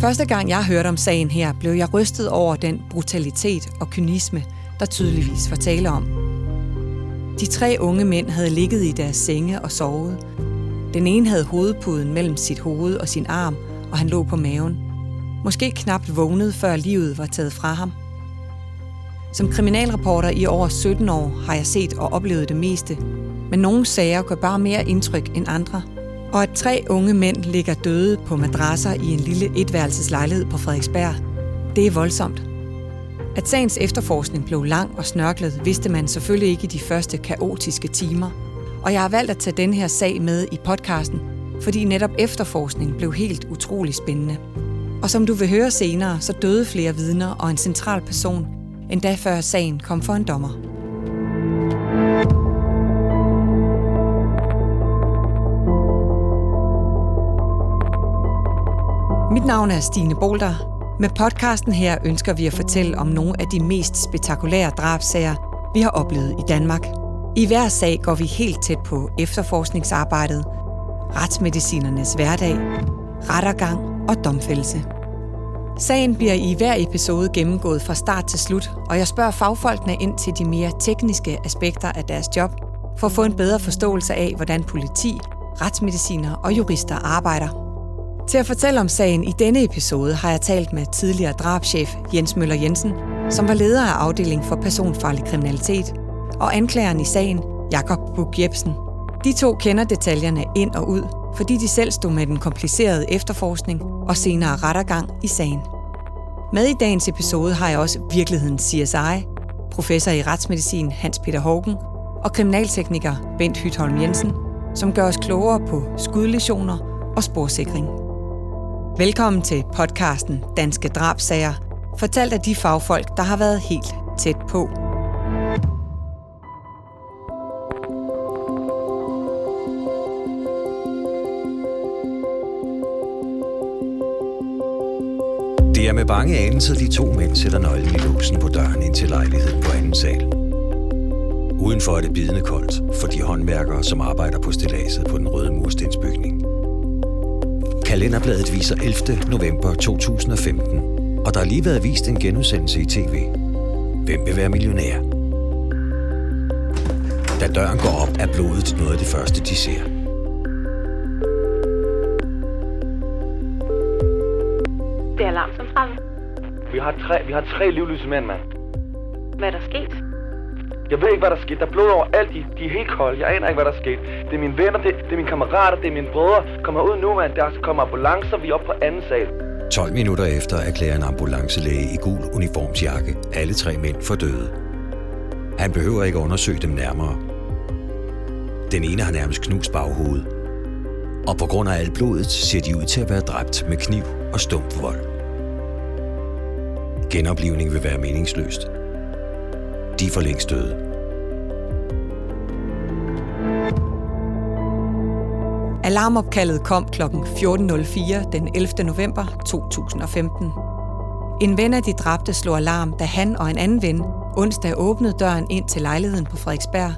Første gang jeg hørte om sagen her, blev jeg rystet over den brutalitet og kynisme, der tydeligvis var tale om. De tre unge mænd havde ligget i deres senge og sovet. Den ene havde hovedpuden mellem sit hoved og sin arm, og han lå på maven. Måske knapt vågnet, før livet var taget fra ham. Som kriminalreporter i over 17 år har jeg set og oplevet det meste, men nogle sager gør bare mere indtryk end andre. Og at tre unge mænd ligger døde på madrasser i en lille etværelseslejlighed på Frederiksberg, det er voldsomt. At sagens efterforskning blev lang og snørklet, vidste man selvfølgelig ikke i de første kaotiske timer. Og jeg har valgt at tage den her sag med i podcasten, fordi netop efterforskningen blev helt utrolig spændende. Og som du vil høre senere, så døde flere vidner og en central person, endda før sagen kom for en dommer. Navn er Stine Bolter. Med podcasten her ønsker vi at fortælle om nogle af de mest spektakulære drabsager, vi har oplevet i Danmark. I hver sag går vi helt tæt på efterforskningsarbejdet, retsmedicinernes hverdag, rettergang og domfældelse. Sagen bliver i hver episode gennemgået fra start til slut, og jeg spørger fagfolkene ind til de mere tekniske aspekter af deres job, for at få en bedre forståelse af, hvordan politi, retsmediciner og jurister arbejder. Til at fortælle om sagen i denne episode har jeg talt med tidligere drabschef Jens Møller Jensen, som var leder af afdeling for personfarlig kriminalitet, og anklageren i sagen, Jakob Bug Jebsen. De to kender detaljerne ind og ud, fordi de selv stod med den komplicerede efterforskning og senere rettergang i sagen. Med i dagens episode har jeg også virkelighedens CSI, professor i retsmedicin Hans Peter Hågen og kriminaltekniker Bent Hytholm Jensen, som gør os klogere på skudlesioner og sporsikring. Velkommen til podcasten Danske Drabsager, fortalt af de fagfolk, der har været helt tæt på. Det er med bange anelser, de to mænd sætter nøglen i låsen på døren ind til lejligheden på anden sal. Udenfor er det bidende koldt for de håndværkere, som arbejder på stilladset på den røde murstensbygning. Kalenderbladet viser 11. november 2015, og der har lige været vist en genudsendelse i tv. Hvem vil være millionær? Da døren går op, er blodet noget af det første, de ser. Det er alarmcentralen. Vi har tre, vi har tre livløse mænd, mand. Hvad er der sket? Jeg ved ikke, hvad der skete. Der er blod over alt. De, de er helt kolde. Jeg aner ikke, hvad der skete. Det er mine venner, det, det er mine kammerater, det er mine brødre. Kommer ud nu, mand. Der kommer ambulancer. Vi er oppe på anden sal. 12 minutter efter erklærer en ambulancelæge i gul uniformsjakke alle tre mænd for døde. Han behøver ikke undersøge dem nærmere. Den ene har nærmest knust baghovedet. Og på grund af alt blodet ser de ud til at være dræbt med kniv og stump vold. Genoplivning vil være meningsløst. De er for længst døde. Alarmopkaldet kom kl. 14.04 den 11. november 2015. En ven af de dræbte slog alarm, da han og en anden ven onsdag åbnede døren ind til lejligheden på Frederiksberg,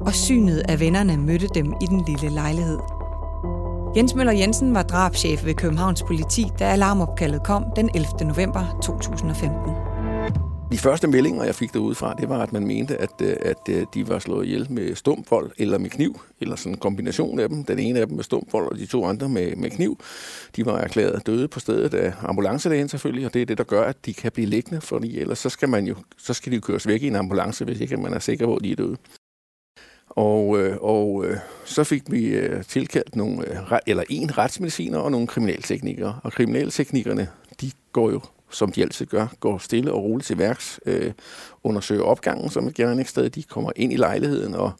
og synet af vennerne mødte dem i den lille lejlighed. Jens Møller Jensen var drabschef ved Københavns politi, da alarmopkaldet kom den 11. november 2015. De første meldinger, jeg fik derudefra, det var, at man mente, at, øh, at øh, de var slået ihjel med stumvold eller med kniv, eller sådan en kombination af dem. Den ene af dem med stumvold, og de to andre med, med kniv. De var erklæret døde på stedet af ambulancelægen selvfølgelig, og det er det, der gør, at de kan blive liggende, fordi ellers så skal, man jo, så skal de jo køres væk i en ambulance, hvis ikke man er sikker på, at de er døde. Og, øh, og øh, så fik vi øh, tilkaldt nogle, øh, eller en retsmediciner og nogle kriminalteknikere. Og kriminalteknikerne, de går jo som de altid gør, går stille og roligt til værks, øh, undersøger opgangen som et gerningssted. De kommer ind i lejligheden og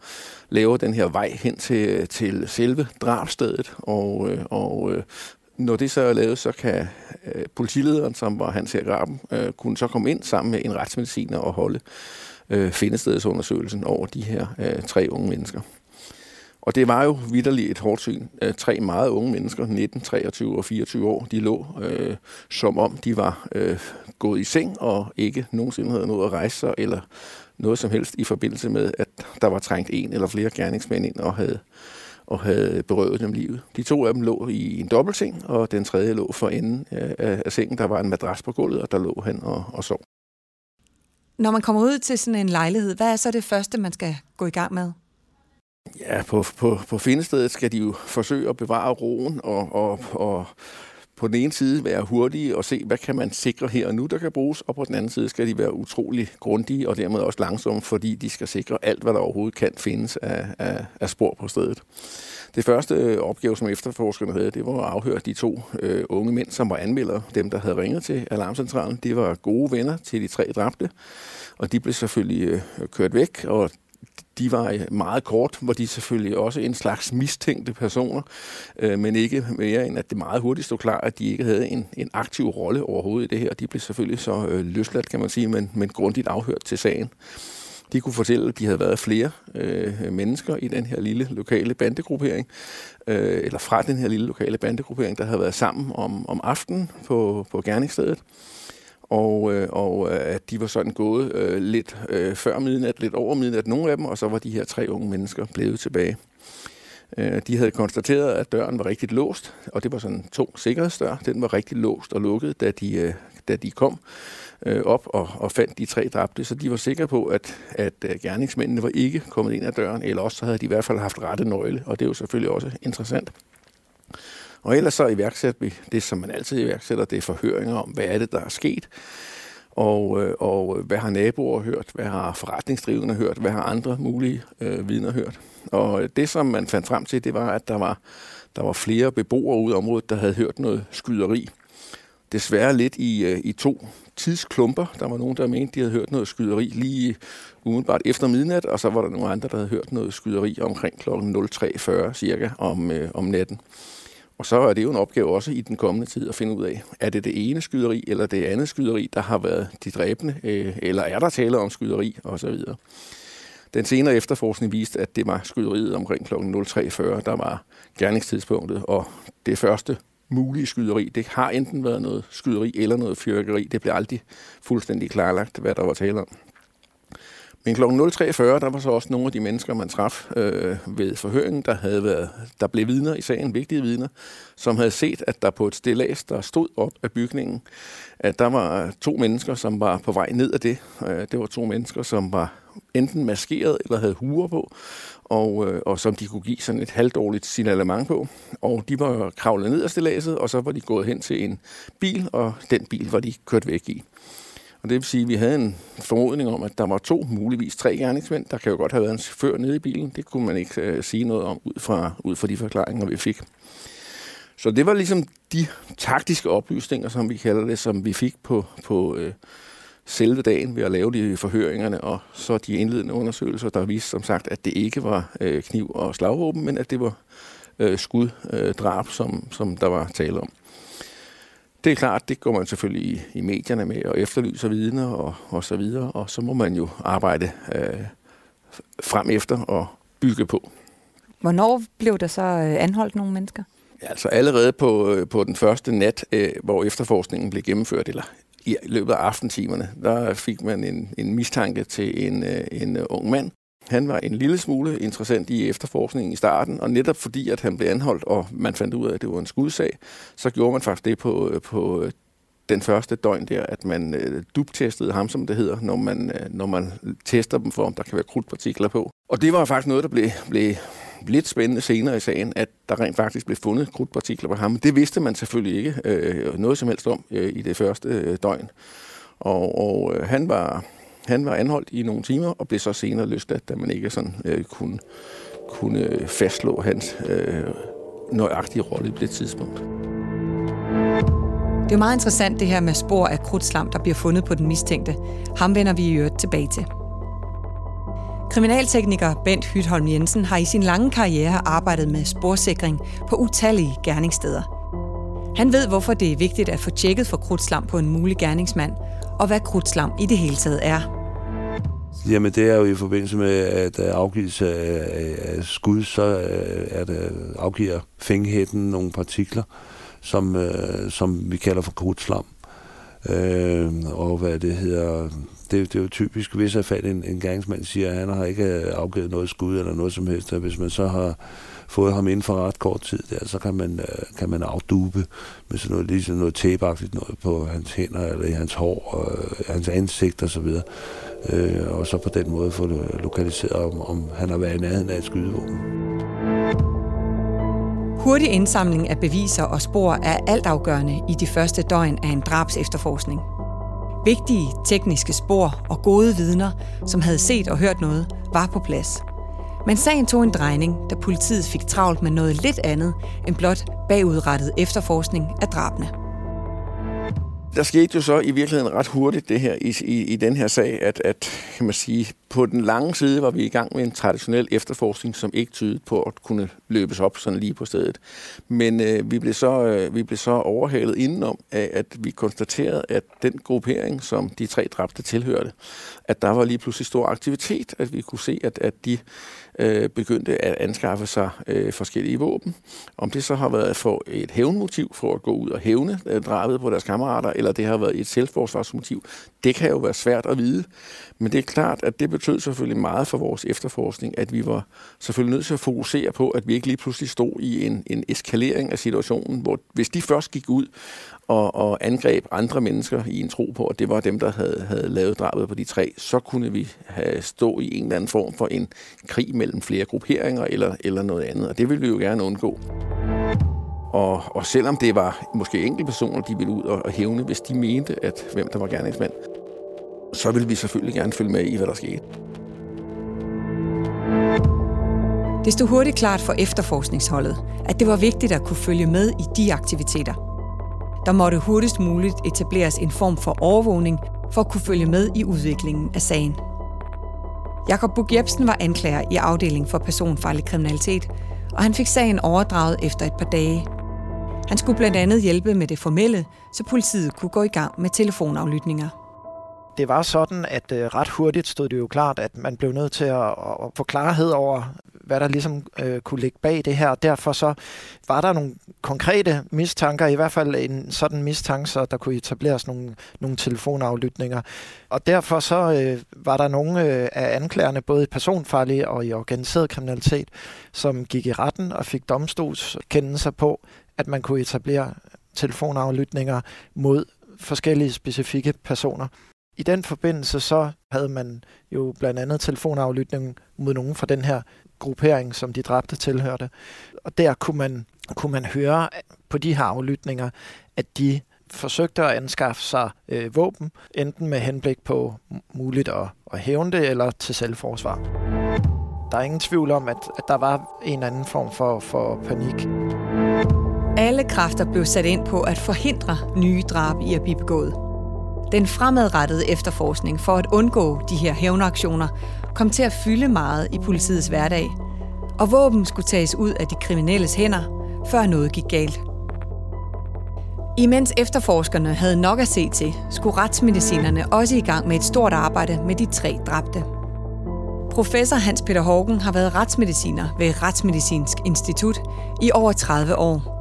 laver den her vej hen til, til selve drabstedet. Og, øh, og øh, når det så er lavet, så kan øh, politilederen, som var Hans Graben, øh, kunne så komme ind sammen med en retsmediciner og holde øh, findestedsundersøgelsen over de her øh, tre unge mennesker. Og det var jo vidderligt et hårdt syn. Øh, tre meget unge mennesker, 19, 23 og 24 år, de lå øh, som om de var øh, gået i seng og ikke nogensinde havde noget at rejse sig eller noget som helst i forbindelse med, at der var trængt en eller flere gerningsmænd ind og havde, og havde berøvet dem livet. De to af dem lå i en dobbeltseng, og den tredje lå for enden af, af sengen. Der var en madras på gulvet, og der lå han og, og sov. Når man kommer ud til sådan en lejlighed, hvad er så det første, man skal gå i gang med? Ja, på, på, på findestedet skal de jo forsøge at bevare roen og, og, og på den ene side være hurtige og se, hvad kan man sikre her og nu, der kan bruges, og på den anden side skal de være utrolig grundige og dermed også langsomme, fordi de skal sikre alt, hvad der overhovedet kan findes af, af, af spor på stedet. Det første øh, opgave, som efterforskerne havde, det var at afhøre de to øh, unge mænd, som var anmeldere, dem der havde ringet til alarmcentralen. De var gode venner til de tre dræbte, og de blev selvfølgelig øh, kørt væk, og de var øh, meget kort, hvor de selvfølgelig også en slags mistænkte personer, øh, men ikke mere end at det meget hurtigt stod klart, at de ikke havde en, en aktiv rolle overhovedet i det her. De blev selvfølgelig så øh, løsladt, kan man sige, men, men grundigt afhørt til sagen. De kunne fortælle, at de havde været flere øh, mennesker i den her lille lokale bandegruppering, øh, eller fra den her lille lokale bandegruppering, der havde været sammen om, om aftenen på, på gerningsstedet og, øh, og øh, at de var sådan gået øh, lidt øh, før midnat, lidt over midnat, nogle af dem, og så var de her tre unge mennesker blevet tilbage. Øh, de havde konstateret, at døren var rigtig låst, og det var sådan en tung sikkerhedsdør. Den var rigtig låst og lukket, da de, øh, da de kom øh, op og, og fandt de tre dræbte, så de var sikre på, at, at øh, gerningsmændene var ikke kommet ind ad døren, eller også så havde de i hvert fald haft rette nøgle, og det er jo selvfølgelig også interessant. Og ellers så iværksætter vi det, som man altid iværksætter, det er forhøringer om, hvad er det, der er sket, og, øh, og øh, hvad har naboer hørt, hvad har forretningsdrivende hørt, hvad har andre mulige øh, vidner hørt. Og øh, det, som man fandt frem til, det var, at der var, der var flere beboere ude i området, der havde hørt noget skyderi. Desværre lidt i, i to tidsklumper. Der var nogen, der mente, de havde hørt noget skyderi lige umiddelbart efter midnat, og så var der nogle andre, der havde hørt noget skyderi omkring kl. 03.40 cirka om, øh, om natten. Og så er det jo en opgave også i den kommende tid at finde ud af, er det det ene skyderi eller det andet skyderi, der har været de dræbende, øh, eller er der tale om skyderi osv. Den senere efterforskning viste, at det var skyderiet omkring kl. 03.40, der var gerningstidspunktet, og det første mulige skyderi, det har enten været noget skyderi eller noget fyrkeri. Det blev aldrig fuldstændig klarlagt, hvad der var tale om. Men kl. 03.40, der var så også nogle af de mennesker, man traf øh, ved forhøringen, der, havde været, der blev vidner i sagen, vigtige vidner, som havde set, at der på et stillads, der stod op af bygningen, at der var to mennesker, som var på vej ned af det. Øh, det var to mennesker, som var enten maskeret eller havde huer på, og, øh, og som de kunne give sådan et halvdårligt signalement på. Og de var kravlet ned af stilladset, og så var de gået hen til en bil, og den bil var de kørt væk i. Og det vil sige, at vi havde en formodning om, at der var to, muligvis tre gerningsmænd. Der kan jo godt have været en chauffør nede i bilen. Det kunne man ikke øh, sige noget om ud fra, ud fra de forklaringer, vi fik. Så det var ligesom de taktiske oplysninger, som vi kalder det, som vi fik på, på øh, selve dagen ved at lave de forhøringerne, og så de indledende undersøgelser, der viste som sagt, at det ikke var øh, kniv og slagvåben, men at det var øh, skuddrab, som, som der var tale om. Det er klart, det går man selvfølgelig i, i medierne med og efterlyser vidner og, og så videre, og så må man jo arbejde øh, frem efter og bygge på. Hvornår blev der så øh, anholdt nogle mennesker? Ja, altså allerede på, øh, på den første nat, øh, hvor efterforskningen blev gennemført, eller i løbet af aftentimerne, der fik man en, en mistanke til en, en ung mand, han var en lille smule interessant i efterforskningen i starten, og netop fordi, at han blev anholdt, og man fandt ud af, at det var en skudsag, så gjorde man faktisk det på, øh, på øh, den første døgn der, at man øh, dubtestede ham, som det hedder, når man, øh, når man tester dem for, om der kan være krudtpartikler på. Og det var faktisk noget, der blev, blev lidt spændende senere i sagen, at der rent faktisk blev fundet krudtpartikler på ham. Det vidste man selvfølgelig ikke øh, noget som helst om øh, i det første øh, døgn. Og, og øh, han var han var anholdt i nogle timer og blev så senere løsladt, da man ikke sådan øh, kunne, kunne øh, fastslå hans øh, nøjagtige rolle på det tidspunkt. Det er meget interessant det her med spor af krudtslam, der bliver fundet på den mistænkte. Ham vender vi i øvrigt tilbage til. Kriminaltekniker Bent Hytholm Jensen har i sin lange karriere arbejdet med sporsikring på utallige gerningssteder. Han ved, hvorfor det er vigtigt at få tjekket for krudtslam på en mulig gerningsmand, og hvad krudtslam i det hele taget er. Jamen det er jo i forbindelse med, at øh, afgivelse af, af skud, så at, er det, afgiver fænghætten nogle partikler, som, øh, som vi kalder for krudtslam. Øh, og hvad det hedder, det, det er jo typisk, hvis jeg fat en, en gangsmand siger, at han har ikke øh, afgivet noget skud eller noget som helst, og hvis man så har fået ham inden for ret kort tid, der, så kan man, øh, kan man afdupe med sådan noget, ligesom noget tæbagtigt noget på hans hænder, eller i hans hår, og øh, hans ansigt og så videre. Øh, og så på den måde få det lokaliseret, om, om han har været i nærheden af et skydevåben. Hurtig indsamling af beviser og spor er altafgørende i de første døgn af en drabs efterforskning. Vigtige tekniske spor og gode vidner, som havde set og hørt noget, var på plads. Men sagen tog en drejning, da politiet fik travlt med noget lidt andet end blot bagudrettet efterforskning af drabene der skete jo så i virkeligheden ret hurtigt det her i, i, i den her sag, at, at kan man sige, på den lange side var vi i gang med en traditionel efterforskning, som ikke tydede på at kunne løbes op sådan lige på stedet. Men øh, vi, blev så, øh, vi blev så overhalet indenom af, at vi konstaterede, at den gruppering, som de tre dræbte tilhørte, at der var lige pludselig stor aktivitet, at vi kunne se, at, at de øh, begyndte at anskaffe sig øh, forskellige våben. Om det så har været for et hævnmotiv for at gå ud og hævne øh, drabet på deres kammerater, eller det har været et selvforsvarsmotiv, det kan jo være svært at vide. Men det er klart, at det betød selvfølgelig meget for vores efterforskning, at vi var selvfølgelig nødt til at fokusere på, at vi ikke lige pludselig stod i en, en eskalering af situationen, hvor hvis de først gik ud og, og angreb andre mennesker i en tro på, at det var dem, der havde, havde lavet drabet på de tre, så kunne vi have stå i en eller anden form for en krig mellem flere grupperinger eller, eller noget andet, og det ville vi jo gerne undgå. Og, og selvom det var måske enkelte personer, de ville ud og, og hævne, hvis de mente, at hvem der var gerningsmand, så ville vi selvfølgelig gerne følge med i, hvad der skete. Det stod hurtigt klart for efterforskningsholdet, at det var vigtigt at kunne følge med i de aktiviteter. Der måtte hurtigst muligt etableres en form for overvågning for at kunne følge med i udviklingen af sagen. Jakob Bug Jebsen var anklager i afdelingen for personfarlig kriminalitet, og han fik sagen overdraget efter et par dage. Han skulle blandt andet hjælpe med det formelle, så politiet kunne gå i gang med telefonaflytninger det var sådan, at øh, ret hurtigt stod det jo klart, at man blev nødt til at, at få klarhed over, hvad der ligesom øh, kunne ligge bag det her. Derfor så var der nogle konkrete mistanker, i hvert fald en sådan mistanke, så der kunne etableres nogle, nogle telefonaflytninger. Og derfor så øh, var der nogle øh, af anklagerne, både i personfarlig og i organiseret kriminalitet, som gik i retten og fik domstolskendelser på, at man kunne etablere telefonaflytninger mod forskellige specifikke personer. I den forbindelse så havde man jo blandt andet telefonaflytning mod nogen fra den her gruppering, som de dræbte tilhørte. Og der kunne man, kunne man høre på de her aflytninger, at de forsøgte at anskaffe sig øh, våben, enten med henblik på muligt at, at hævne det, eller til selvforsvar. Der er ingen tvivl om, at, at der var en anden form for, for panik. Alle kræfter blev sat ind på at forhindre nye drab i at blive begået. Den fremadrettede efterforskning for at undgå de her hævnaktioner kom til at fylde meget i politiets hverdag, og våben skulle tages ud af de kriminelles hænder, før noget gik galt. Imens efterforskerne havde nok at se til, skulle retsmedicinerne også i gang med et stort arbejde med de tre dræbte. Professor Hans Peter Hågen har været retsmediciner ved Retsmedicinsk Institut i over 30 år.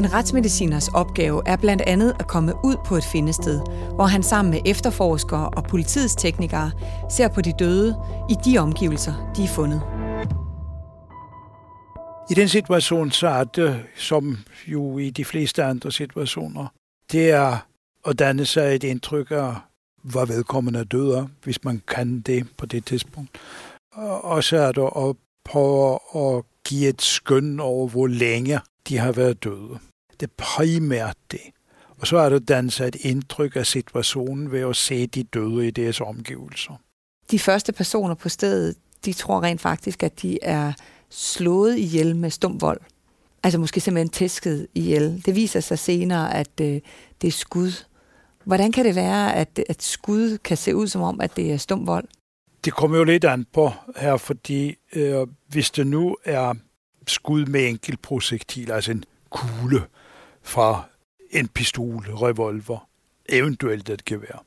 En retsmediciners opgave er blandt andet at komme ud på et findested, hvor han sammen med efterforskere og politiets teknikere ser på de døde i de omgivelser, de er fundet. I den situation, så er det, som jo i de fleste andre situationer, det er at danne sig et indtryk af, hvor vedkommende døde, hvis man kan det på det tidspunkt. Og så er det at prøve at give et skøn over, hvor længe de har været døde. Det primært det. Og så er det dannet et indtryk af situationen ved at se de døde i deres omgivelser. De første personer på stedet, de tror rent faktisk, at de er slået ihjel med stum vold. Altså måske simpelthen tæsket ihjel. Det viser sig senere, at øh, det er skud. Hvordan kan det være, at, at skud kan se ud som om, at det er stum vold? Det kommer jo lidt an på her, fordi øh, hvis det nu er skud med enkelt projektil, altså en kugle fra en pistol, revolver, eventuelt et gevær,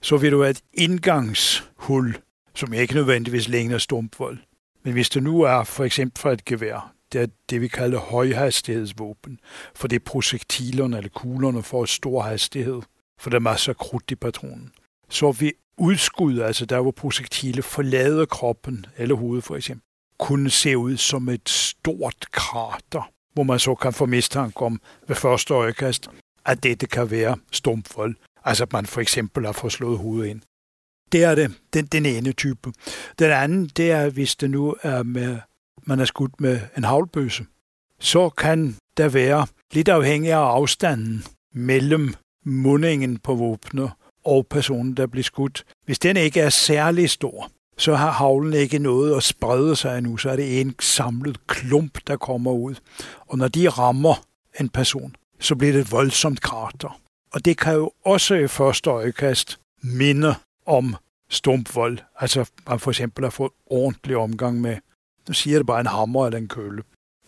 så vil du have et indgangshul, som ikke nødvendigvis ligner stumpvold. Men hvis det nu er for eksempel fra et gevær, det er det, vi kalder højhastighedsvåben, for det er projektilerne eller kuglerne får stor hastighed, for der er masser af krudt i patronen. Så vi udskud, altså der hvor projektile forlader kroppen eller hovedet for eksempel, kunne se ud som et stort krater, hvor man så kan få mistanke om ved første øjekast, at dette kan være stumfold. Altså at man for eksempel har fået slået hovedet ind. Det er det, den, den ene type. Den anden, det er, hvis det nu er med, man er skudt med en havlbøse, så kan der være, lidt afhængig af afstanden mellem mundingen på våbnet og personen, der bliver skudt. Hvis den ikke er særlig stor, så har havlen ikke noget at sprede sig nu, så er det en samlet klump, der kommer ud. Og når de rammer en person, så bliver det et voldsomt krater. Og det kan jo også i første øjekast minde om stumpvold. Altså man for eksempel har fået ordentlig omgang med, nu siger det bare en hammer eller en køle.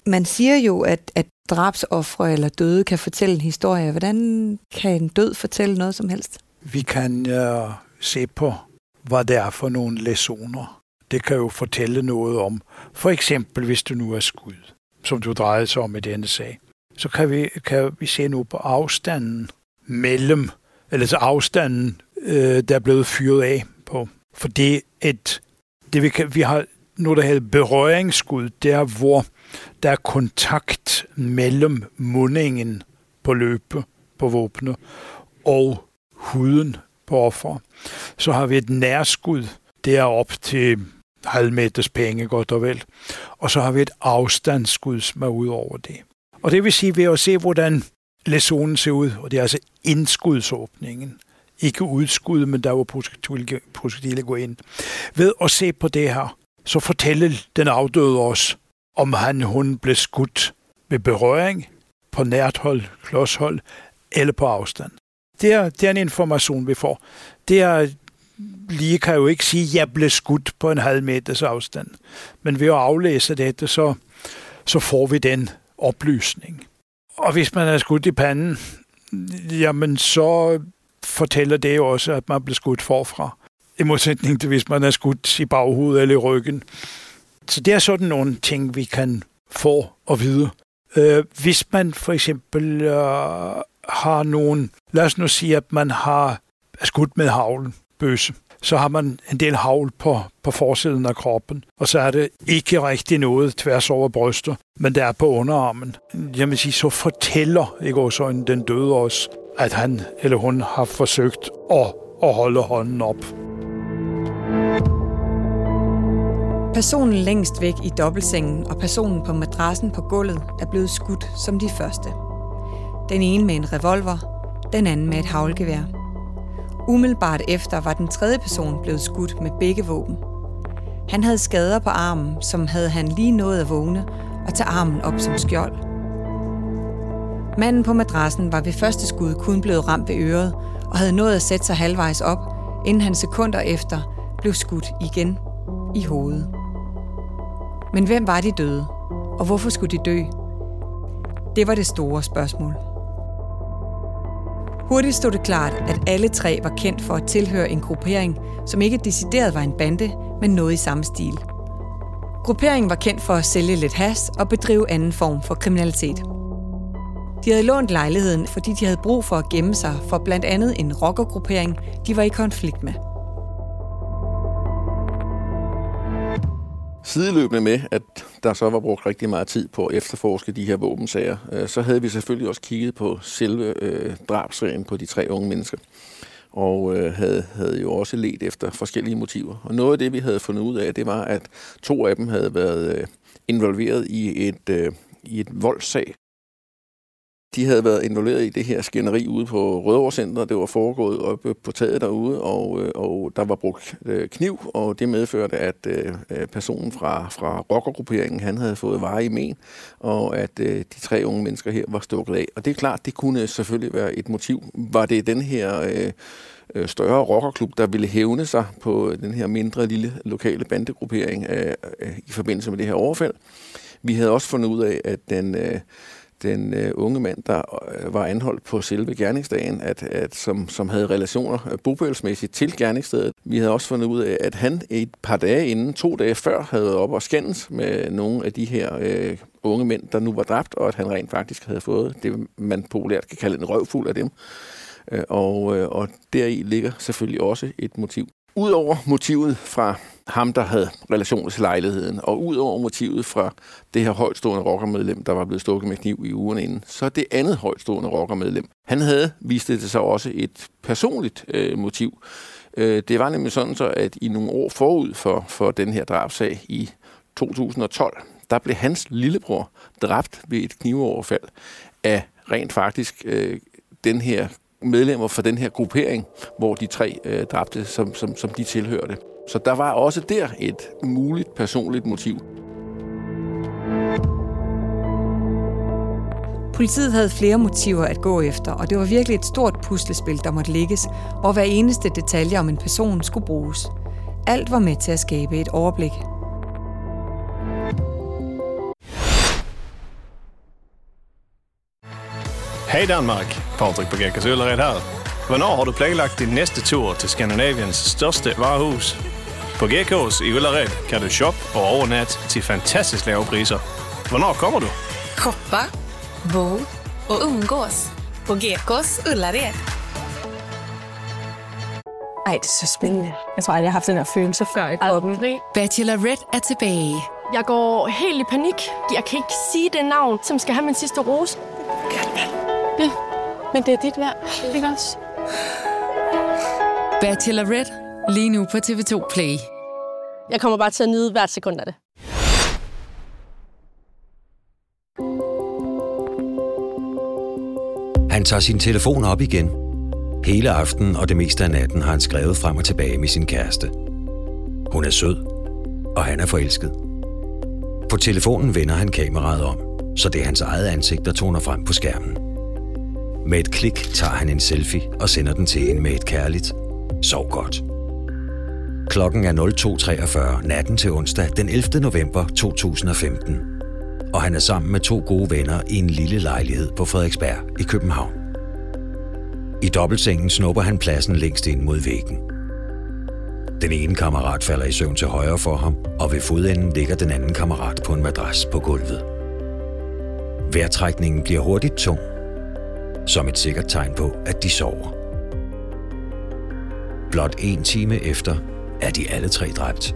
Man siger jo, at, at drabsoffre eller døde kan fortælle en historie. Hvordan kan en død fortælle noget som helst? Vi kan uh, se på, hvad det er for nogle lesoner. Det kan jo fortælle noget om, for eksempel hvis du nu er skud, som du drejede sig om i denne sag, så kan vi, kan vi se nu på afstanden mellem, eller så afstanden, øh, der er blevet fyret af på. For det, et, det vi, kan, vi har noget, der hedder berøringsskud, der hvor der er kontakt mellem mundingen på løbe på våbnet og huden på offer. Så har vi et nærskud, derop til halv meters penge godt og vel. Og så har vi et afstandsskud, som er ud over det. Og det vil sige ved at se, hvordan lesonen ser ud, og det er altså indskudsåbningen. Ikke udskud, men der var projektilet gå ind. Ved at se på det her, så fortæller den afdøde os, om han hun blev skudt med berøring, på nært hold, klodshold eller på afstand. Det er, det er en information, vi får. Det er, lige kan jo ikke sige, at jeg blev skudt på en halv meters afstand. Men ved at aflæse dette, så, så får vi den oplysning. Og hvis man er skudt i panden, jamen så fortæller det jo også, at man blev skudt forfra. I modsætning til, hvis man er skudt i baghovedet eller i ryggen. Så det er sådan nogle ting, vi kan få at vide. Øh, hvis man for eksempel øh, har nogen, lad os nu sige, at man har skudt med havlen, bøsse, så har man en del havl på, på forsiden af kroppen, og så er det ikke rigtig noget tværs over brystet, men det er på underarmen. Jeg vil sige, så fortæller ikke også den døde os, at han eller hun har forsøgt at, at holde hånden op. Personen længst væk i dobbeltsengen og personen på madrassen på gulvet er blevet skudt som de første. Den ene med en revolver, den anden med et havlgevær. Umiddelbart efter var den tredje person blevet skudt med begge våben. Han havde skader på armen, som havde han lige nået at vågne og tage armen op som skjold. Manden på madrassen var ved første skud kun blevet ramt ved øret og havde nået at sætte sig halvvejs op, inden han sekunder efter blev skudt igen i hovedet. Men hvem var de døde? Og hvorfor skulle de dø? Det var det store spørgsmål. Hurtigt stod det klart, at alle tre var kendt for at tilhøre en gruppering, som ikke decideret var en bande, men noget i samme stil. Grupperingen var kendt for at sælge lidt has og bedrive anden form for kriminalitet. De havde lånt lejligheden, fordi de havde brug for at gemme sig for blandt andet en rockergruppering, de var i konflikt med. Sideløbende med, at der så var brugt rigtig meget tid på at efterforske de her våbensager, øh, så havde vi selvfølgelig også kigget på selve øh, drabsserien på de tre unge mennesker. Og øh, havde, havde jo også let efter forskellige motiver. Og noget af det, vi havde fundet ud af, det var, at to af dem havde været øh, involveret i et, øh, i et voldssag, de havde været involveret i det her skænderi ude på Rødovre Det var foregået oppe på taget derude, og, øh, og der var brugt øh, kniv, og det medførte, øh, at personen fra, fra rockergrupperingen, han havde fået vare i men, og at de tre unge mennesker her var stukket af. Og det er klart, det kunne selvfølgelig være et motiv. Var det den her øh, større rockerklub, der ville hævne sig på den her mindre lille lokale bandegruppering øh, i forbindelse med det her overfald? Vi havde også fundet ud af, at den... Øh, den øh, unge mand, der øh, var anholdt på selve gerningsdagen, at, at som, som havde relationer øh, bopælsmæssigt til gerningsstedet. Vi havde også fundet ud af, at han et par dage inden, to dage før, havde været op og skændes med nogle af de her øh, unge mænd, der nu var dræbt, og at han rent faktisk havde fået det, man populært kan kalde en røvfuld af dem. Øh, og, øh, og deri ligger selvfølgelig også et motiv. Udover motivet fra ham, der havde relation til lejligheden. Og ud over motivet fra det her højtstående rockermedlem, der var blevet stukket med kniv i ugen inden, så det andet højtstående rockermedlem, han havde vist det sig også et personligt øh, motiv. Øh, det var nemlig sådan så, at i nogle år forud for, for den her drabsag i 2012, der blev hans lillebror dræbt ved et knivoverfald af rent faktisk øh, den her medlemmer for den her gruppering, hvor de tre øh, dræbte, som, som, som de tilhørte. Så der var også der et muligt personligt motiv. Politiet havde flere motiver at gå efter, og det var virkelig et stort puslespil, der måtte lægges, og hver eneste detalje om en person skulle bruges. Alt var med til at skabe et overblik. Hej Danmark, Patrik på Gekkas Øllered her. Hvornår har du planlagt din næste tur til Skandinaviens største varehus? På Gekås i Ullared kan du shoppe og overnatte til fantastisk lave priser. Hvornår kommer du? Shoppa, bo och umgås på Gekås Ullared. Ej, det er så spændende. Jeg tror aldrig, jeg har haft den her følelse før i kroppen. Bachelorette er tilbage. Jeg går helt i panik. Jeg kan ikke sige det navn, som skal have min sidste rose. Ja, men det er dit værd. Ikke også? Bachelorette lige nu på TV2 Play. Jeg kommer bare til at nyde hvert sekund af det. Han tager sin telefon op igen. Hele aftenen og det meste af natten har han skrevet frem og tilbage med sin kæreste. Hun er sød, og han er forelsket. På telefonen vender han kameraet om, så det er hans eget ansigt, der toner frem på skærmen. Med et klik tager han en selfie og sender den til hende med et kærligt Sov godt. Klokken er 02.43 natten til onsdag den 11. november 2015. Og han er sammen med to gode venner i en lille lejlighed på Frederiksberg i København. I dobbeltsengen snupper han pladsen længst ind mod væggen. Den ene kammerat falder i søvn til højre for ham, og ved fodenden ligger den anden kammerat på en madras på gulvet. Vejrtrækningen bliver hurtigt tung, som et sikkert tegn på, at de sover. Blot en time efter er de alle tre dræbt.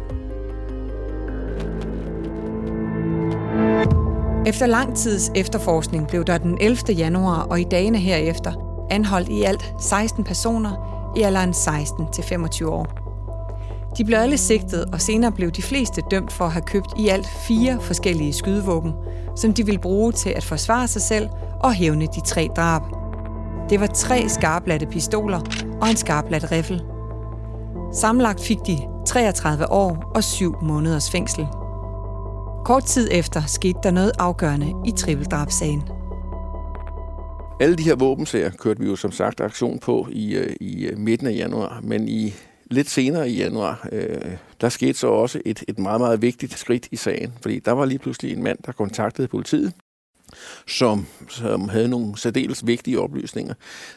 Efter lang tids efterforskning blev der den 11. januar og i dagene herefter anholdt i alt 16 personer i alderen 16 til 25 år. De blev alle sigtet, og senere blev de fleste dømt for at have købt i alt fire forskellige skydevåben, som de ville bruge til at forsvare sig selv og hævne de tre drab. Det var tre skarplatte pistoler og en skarplat riffel. Samlagt fik de 33 år og 7 måneders fængsel. Kort tid efter skete der noget afgørende i trippeldrabsagen. Alle de her våbensager kørte vi jo som sagt aktion på i, øh, i øh, midten af januar, men i lidt senere i januar, øh, der skete så også et, et meget, meget vigtigt skridt i sagen, fordi der var lige pludselig en mand, der kontaktede politiet, som, som havde nogle særdeles vigtige oplysninger.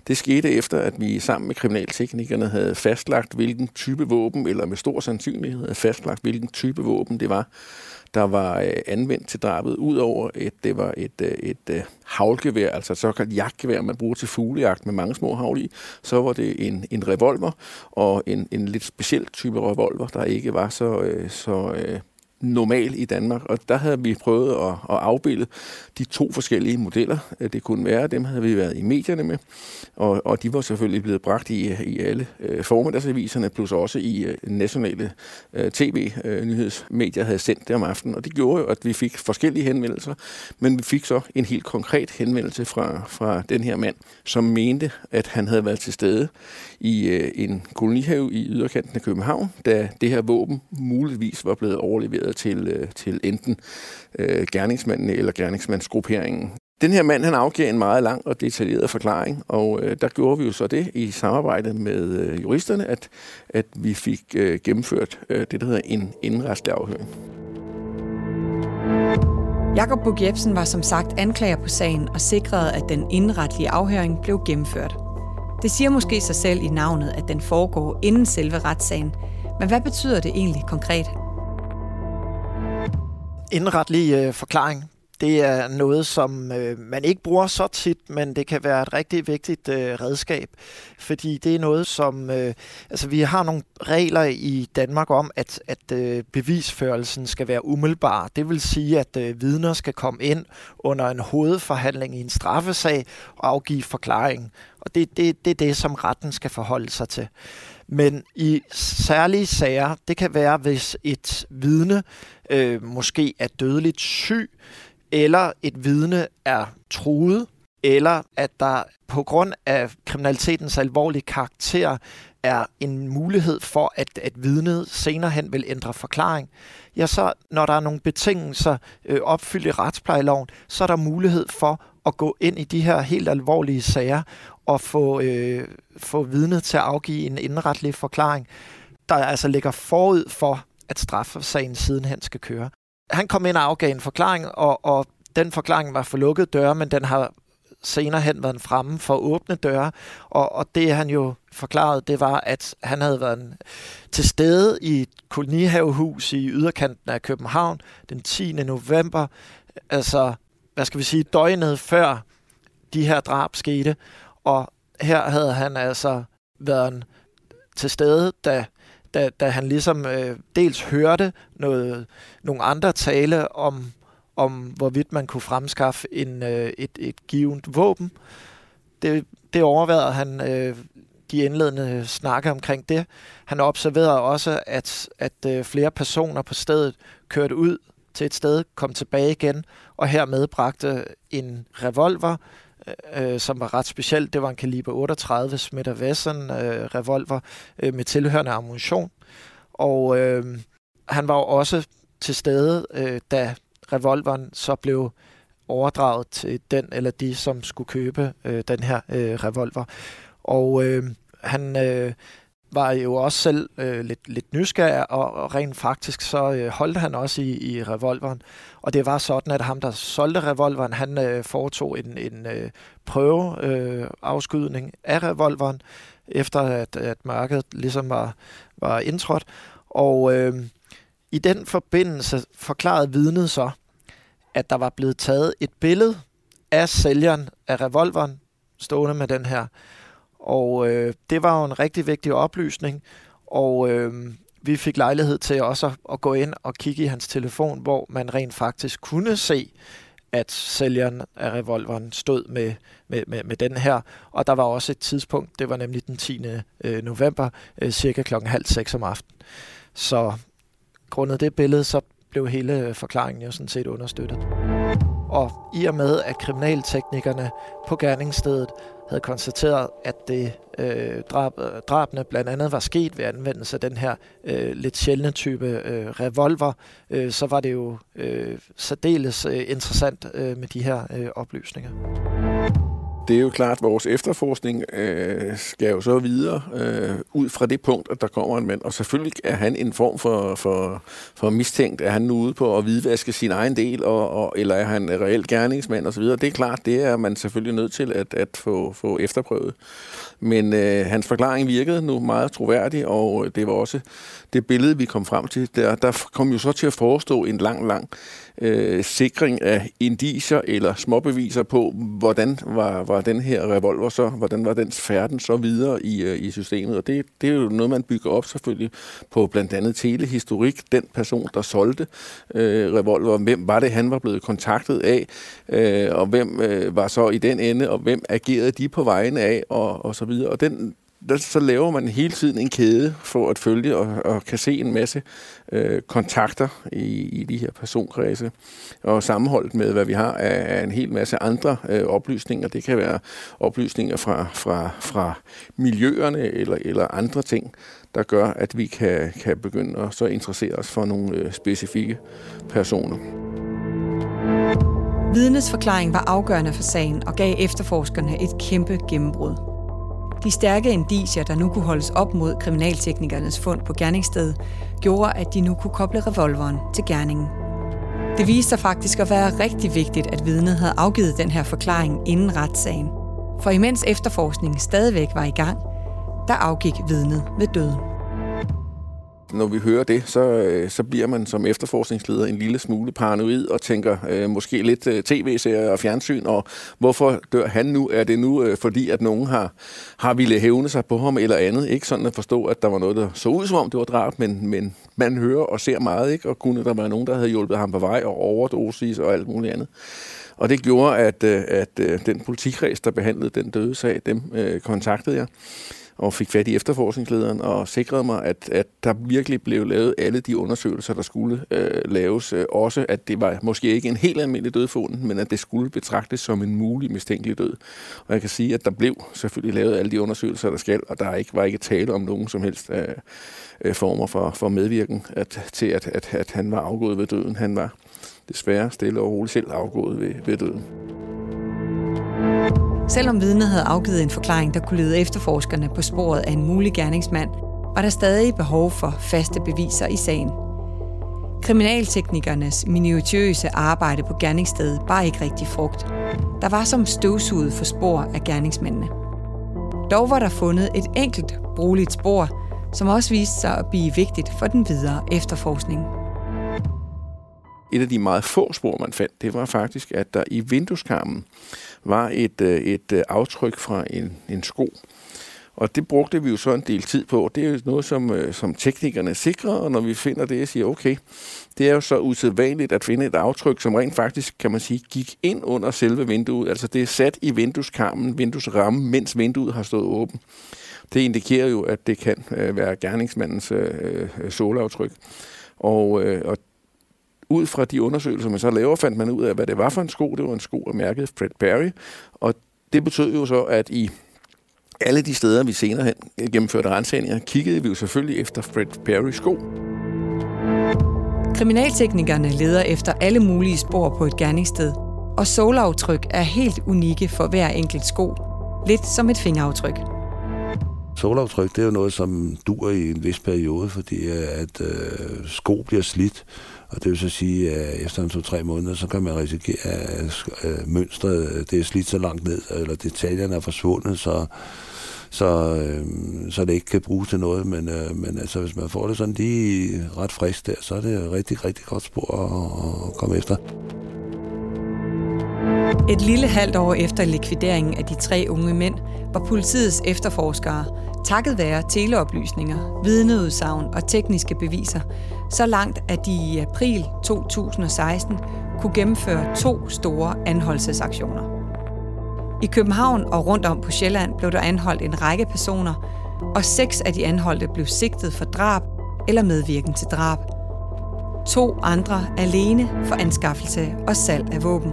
Det skete efter, at vi sammen med kriminalteknikerne havde fastlagt, hvilken type våben, eller med stor sandsynlighed havde fastlagt, hvilken type våben det var, der var øh, anvendt til drabet, udover at det var et, øh, et, et havlgevær, altså et såkaldt jagtgevær, man bruger til fuglejagt med mange små havl i, så var det en, en revolver, og en, en lidt speciel type revolver, der ikke var så, så normal i Danmark, og der havde vi prøvet at, at afbilde de to forskellige modeller. Øh, det kunne være, dem havde vi været i medierne med, og, og de var selvfølgelig blevet bragt i, i alle øh, formiddagsaviserne, plus også i øh, nationale øh, tv-nyhedsmedier øh, havde sendt det om aftenen, og det gjorde jo, at vi fik forskellige henvendelser, men vi fik så en helt konkret henvendelse fra, fra den her mand, som mente, at han havde været til stede i øh, en kolonihave i yderkanten af København, da det her våben muligvis var blevet overleveret til, øh, til enten øh, gerningsmanden eller gerningsmandsgrupperingen. Den her mand han afgav en meget lang og detaljeret forklaring, og øh, der gjorde vi jo så det i samarbejde med øh, juristerne, at, at vi fik øh, gennemført øh, det, der hedder en indrestlig afhøring. Jakob Bug Jebsen var som sagt anklager på sagen og sikrede, at den indretlige afhøring blev gennemført. Det siger måske sig selv i navnet, at den foregår inden selve retssagen, men hvad betyder det egentlig konkret? Indretlig øh, forklaring, det er noget, som øh, man ikke bruger så tit, men det kan være et rigtig vigtigt øh, redskab, fordi det er noget, som... Øh, altså, vi har nogle regler i Danmark om, at, at øh, bevisførelsen skal være umiddelbar. Det vil sige, at øh, vidner skal komme ind under en hovedforhandling i en straffesag og afgive forklaring. Og det, det, det er det, som retten skal forholde sig til. Men i særlige sager, det kan være, hvis et vidne øh, måske er dødeligt syg, eller et vidne er truet, eller at der på grund af kriminalitetens alvorlige karakter er en mulighed for, at, at vidnet senere hen vil ændre forklaring, ja, så når der er nogle betingelser øh, opfyldt i retsplejeloven, så er der mulighed for at gå ind i de her helt alvorlige sager og få, øh, få vidnet til at afgive en indretlig forklaring, der altså ligger forud for, at straffesagen sidenhen skal køre. Han kom ind og afgav en forklaring, og, og den forklaring var for lukkede døre, men den har senere hen været fremme for åbne døre, og, og det han jo forklarede, det var, at han havde været til stede i et kolonihavehus i yderkanten af København den 10. november, altså, hvad skal vi sige, døgnet før de her drab skete, og her havde han altså været til stede, da, da, da han ligesom øh, dels hørte noget, nogle andre tale om, om hvorvidt man kunne fremskaffe en, øh, et, et givet våben. Det, det overvejede han øh, de indledende snakke omkring det. Han observerede også, at, at øh, flere personer på stedet kørte ud til et sted, kom tilbage igen, og hermed bragte en revolver, Øh, øh, som var ret specielt. Det var en kaliber 38 Smith Wesson øh, revolver øh, med tilhørende ammunition. Og øh, han var jo også til stede, øh, da revolveren så blev overdraget til den eller de, som skulle købe øh, den her øh, revolver. Og øh, han øh, var jo også selv øh, lidt, lidt nysgerrig, og, og rent faktisk så øh, holdt han også i, i revolveren. Og det var sådan, at ham, der solgte revolveren, han øh, foretog en, en øh, prøve øh, afskydning af revolveren, efter at, at mørket ligesom var, var indtrådt. Og øh, i den forbindelse forklarede vidnet så, at der var blevet taget et billede af sælgeren af revolveren, stående med den her og øh, det var jo en rigtig vigtig oplysning, og øh, vi fik lejlighed til også at, at gå ind og kigge i hans telefon, hvor man rent faktisk kunne se, at sælgeren af revolveren stod med, med, med, med den her. Og der var også et tidspunkt, det var nemlig den 10. Øh, november, øh, cirka klokken halv seks om aftenen. Så grundet det billede, så blev hele øh, forklaringen jo sådan set understøttet. Og i og med, at kriminalteknikerne på gerningsstedet havde konstateret, at det øh, drab, drabene blandt andet var sket ved anvendelse af den her øh, lidt sjældne type øh, revolver, øh, så var det jo øh, særdeles øh, interessant øh, med de her øh, oplysninger det er jo klart, at vores efterforskning øh, skal jo så videre øh, ud fra det punkt, at der kommer en mand. Og selvfølgelig er han en form for, for, for mistænkt. Er han nu ude på at hvidvaske sin egen del, og, og, eller er han reelt gerningsmand osv.? Det er klart, det er man selvfølgelig nødt til at, at få, få efterprøvet. Men øh, hans forklaring virkede nu meget troværdig, og det var også det billede, vi kom frem til. Der, der kom jo så til at forestå en lang, lang øh, sikring af indiser eller småbeviser på, hvordan var, var den her revolver så, hvordan var dens færden så videre i, øh, i systemet. Og det, det er jo noget, man bygger op selvfølgelig på blandt andet telehistorik, den person, der solgte øh, revolver, hvem var det, han var blevet kontaktet af, øh, og hvem øh, var så i den ende, og hvem agerede de på vegne af, og, og så videre. Og den, der, så laver man hele tiden en kæde for at følge og, og kan se en masse øh, kontakter i, i de her personkredse. Og sammenholdt med, hvad vi har af, af en hel masse andre øh, oplysninger. Det kan være oplysninger fra, fra, fra miljøerne eller, eller andre ting, der gør, at vi kan, kan begynde at så interessere os for nogle øh, specifikke personer. Vidnes forklaring var afgørende for sagen og gav efterforskerne et kæmpe gennembrud. De stærke indicier, der nu kunne holdes op mod kriminalteknikernes fund på gerningsstedet, gjorde, at de nu kunne koble revolveren til gerningen. Det viste sig faktisk at være rigtig vigtigt, at vidnet havde afgivet den her forklaring inden retssagen. For imens efterforskningen stadigvæk var i gang, der afgik vidnet ved døden. Når vi hører det, så, øh, så bliver man som efterforskningsleder en lille smule paranoid og tænker øh, måske lidt øh, tv-serier og fjernsyn, og hvorfor dør han nu? Er det nu øh, fordi, at nogen har, har ville hævne sig på ham eller andet? Ikke sådan at forstå, at der var noget, der så ud som om det var drab, men, men man hører og ser meget, ikke? og kunne der være nogen, der havde hjulpet ham på vej og overdosis og alt muligt andet. Og det gjorde, at, øh, at, at øh, den politikreds, der behandlede den døde sag, dem øh, kontaktede jeg og fik fat i efterforskningslederen og sikrede mig, at, at der virkelig blev lavet alle de undersøgelser, der skulle øh, laves. Øh, også at det var måske ikke en helt almindelig dødfunden, men at det skulle betragtes som en mulig mistænkelig død. Og jeg kan sige, at der blev selvfølgelig lavet alle de undersøgelser, der skal, og der ikke, var ikke tale om nogen som helst øh, øh, former for, for medvirken at, til, at, at, at han var afgået ved døden. Han var desværre stille og roligt selv afgået ved, ved døden. Selvom vidnet havde afgivet en forklaring, der kunne lede efterforskerne på sporet af en mulig gerningsmand, var der stadig behov for faste beviser i sagen. Kriminalteknikernes minutiøse arbejde på gerningsstedet bar ikke rigtig frugt. Der var som støvsuget for spor af gerningsmændene. Dog var der fundet et enkelt brugeligt spor, som også viste sig at blive vigtigt for den videre efterforskning. Et af de meget få spor, man fandt, det var faktisk, at der i vindueskarmen var et, øh, et øh, aftryk fra en, en sko. Og det brugte vi jo så en del tid på. Det er jo noget, som, øh, som teknikerne sikrer, og når vi finder det, siger okay, det er jo så usædvanligt at finde et aftryk, som rent faktisk, kan man sige, gik ind under selve vinduet. Altså det er sat i vindueskarmen, vinduesrammen, mens vinduet har stået åbent. Det indikerer jo, at det kan være gerningsmandens øh, solaftryk. Og, øh, og ud fra de undersøgelser, man så laver, fandt man ud af, hvad det var for en sko. Det var en sko af mærket Fred Perry. Og det betød jo så, at i alle de steder, vi senere hen gennemførte rensagninger, kiggede vi jo selvfølgelig efter Fred Perry sko. Kriminalteknikerne leder efter alle mulige spor på et gerningssted, og solaftryk er helt unikke for hver enkelt sko. Lidt som et fingeraftryk. Solaftryk, det er jo noget, som dur i en vis periode, fordi at øh, sko bliver slidt, og det vil så sige, at efter en to-tre måneder, så kan man risikere, at øh, mønstret øh, det er slidt så langt ned, eller detaljerne er forsvundet, så, så, øh, så det ikke kan bruges til noget. Men, øh, men altså, hvis man får det sådan lige ret frisk der, så er det et rigtig, rigtig godt spor at, at komme efter. Et lille halvt år efter likvideringen af de tre unge mænd, var politiets efterforskere, takket være teleoplysninger, vidneudsagn og tekniske beviser, så langt at de i april 2016 kunne gennemføre to store anholdelsesaktioner. I København og rundt om på Sjælland blev der anholdt en række personer, og seks af de anholdte blev sigtet for drab eller medvirken til drab. To andre alene for anskaffelse og salg af våben.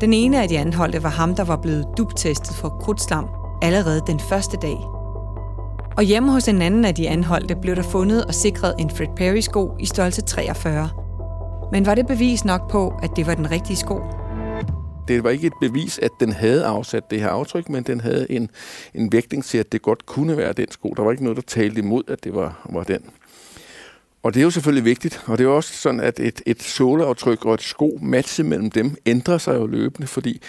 Den ene af de anholdte var ham, der var blevet dubtestet for krudtslam allerede den første dag. Og hjemme hos en anden af de anholdte blev der fundet og sikret en Fred Perry-sko i størrelse 43. Men var det bevis nok på, at det var den rigtige sko? Det var ikke et bevis, at den havde afsat det her aftryk, men den havde en, en vægtning til, at det godt kunne være den sko. Der var ikke noget, der talte imod, at det var, var den. Og det er jo selvfølgelig vigtigt, og det er jo også sådan, at et, et såleaftryk og et sko matche mellem dem ændrer sig jo løbende, fordi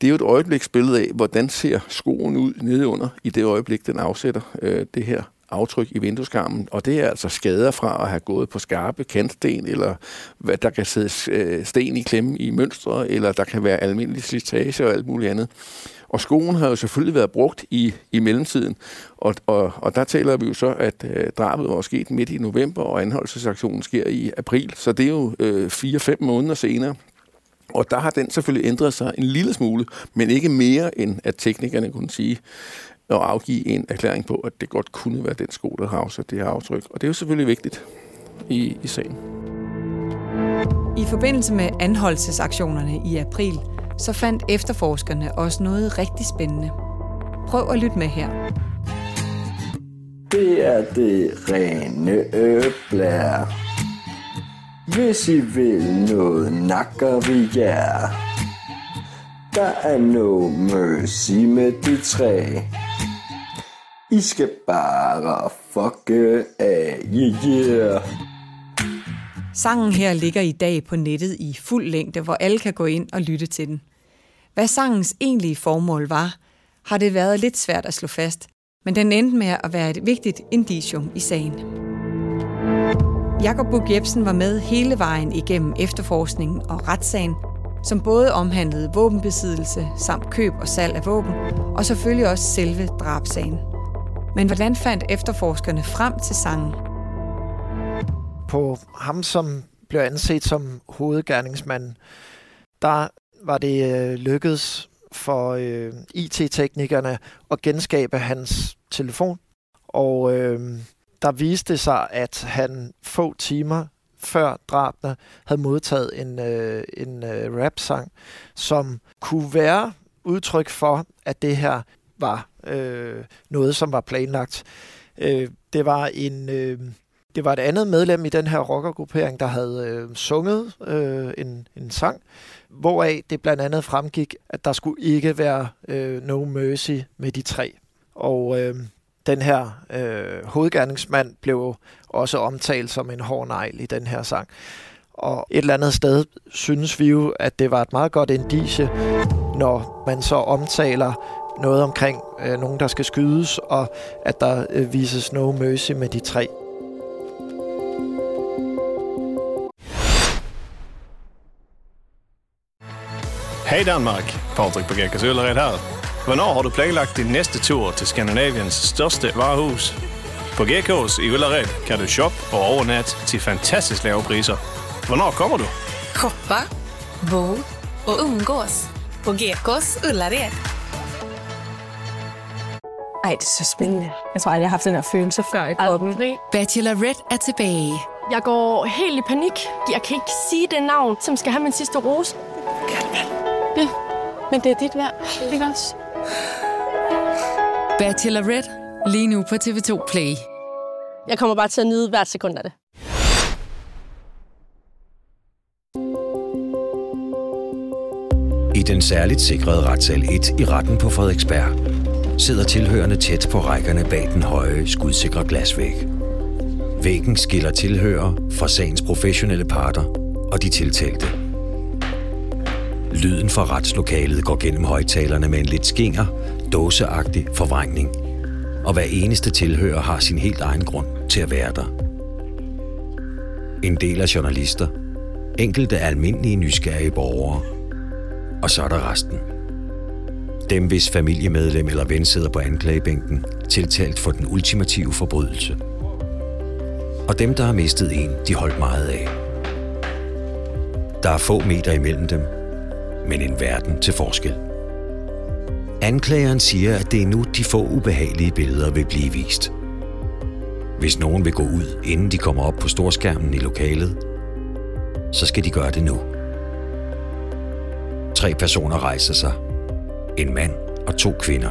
det er jo et øjebliksbillede af, hvordan ser skoen ud nedeunder i det øjeblik, den afsætter øh, det her aftryk i vindueskarmen. Og det er altså skader fra at have gået på skarpe kantsten, eller hvad der kan sidde øh, sten i klemme i mønstre, eller der kan være almindelig slitage og alt muligt andet. Og skoen har jo selvfølgelig været brugt i, i mellemtiden, og, og, og der taler vi jo så, at øh, drabet var sket midt i november, og anholdelsesaktionen sker i april, så det er jo øh, 4-5 måneder senere. Og der har den selvfølgelig ændret sig en lille smule, men ikke mere end at teknikerne kunne sige og afgive en erklæring på, at det godt kunne være den sko, der har afsat det her aftryk. Og det er jo selvfølgelig vigtigt i, i sagen. I forbindelse med anholdelsesaktionerne i april, så fandt efterforskerne også noget rigtig spændende. Prøv at lytte med her. Det er det rene øblær. Hvis I vil noget, nakker vi jer. Der er no mercy med de tre. I skal bare fucke af, yeah, yeah. Sangen her ligger i dag på nettet i fuld længde, hvor alle kan gå ind og lytte til den. Hvad sangens egentlige formål var, har det været lidt svært at slå fast, Men den endte med at være et vigtigt indicium i sagen. Jakob Bug Jebsen var med hele vejen igennem efterforskningen og retssagen, som både omhandlede våbenbesiddelse samt køb og salg af våben, og selvfølgelig også selve drabsagen. Men hvordan fandt efterforskerne frem til sangen? På ham, som blev anset som hovedgerningsmanden, der var det øh, lykkedes for øh, IT-teknikerne at genskabe hans telefon. Og øh, der viste sig, at han få timer før drabene havde modtaget en, øh, en øh, rap-sang, som kunne være udtryk for, at det her var øh, noget, som var planlagt. Øh, det var en... Øh, det var et andet medlem i den her rockergruppering, der havde øh, sunget øh, en, en sang, hvoraf det blandt andet fremgik, at der skulle ikke være øh, no mercy med de tre. Og øh, den her øh, hovedgerningsmand blev også omtalt som en hård negl i den her sang. Og et eller andet sted synes vi jo, at det var et meget godt indicie, når man så omtaler noget omkring øh, nogen, der skal skydes, og at der øh, vises no mercy med de tre. Hej Danmark, Patrick på Gækkers Ullared her. Hvornår har du planlagt din næste tur til Skandinaviens største varehus? På GK's i Ullared kan du shoppe og overnatte til fantastisk lave priser. Hvornår kommer du? Shoppa, bo och umgås på Gekås Ullared. Ej, det er så spændende. Jeg tror aldrig, jeg har haft den her følelse før i kroppen. Bachelorette er tilbage. Jeg går helt i panik. Jeg kan ikke sige det navn, som skal have min sidste rose. Ja, men det er dit værd, ikke også? Bachelorette lige nu på TV2 Play. Jeg kommer bare til at nyde hvert sekund af det. I den særligt sikrede retssal 1 i retten på Frederiksberg sidder tilhørende tæt på rækkerne bag den høje, skudsikre glasvæg. Væggen skiller tilhører fra sagens professionelle parter og de tiltalte. Lyden fra retslokalet går gennem højtalerne med en lidt skinger, dåseagtig forvrængning. Og hver eneste tilhører har sin helt egen grund til at være der. En del af journalister, enkelte almindelige nysgerrige borgere, og så er der resten. Dem, hvis familiemedlem eller ven sidder på anklagebænken, tiltalt for den ultimative forbrydelse. Og dem, der har mistet en, de holdt meget af. Der er få meter imellem dem, men en verden til forskel. Anklageren siger, at det er nu, de få ubehagelige billeder vil blive vist. Hvis nogen vil gå ud, inden de kommer op på storskærmen i lokalet, så skal de gøre det nu. Tre personer rejser sig. En mand og to kvinder.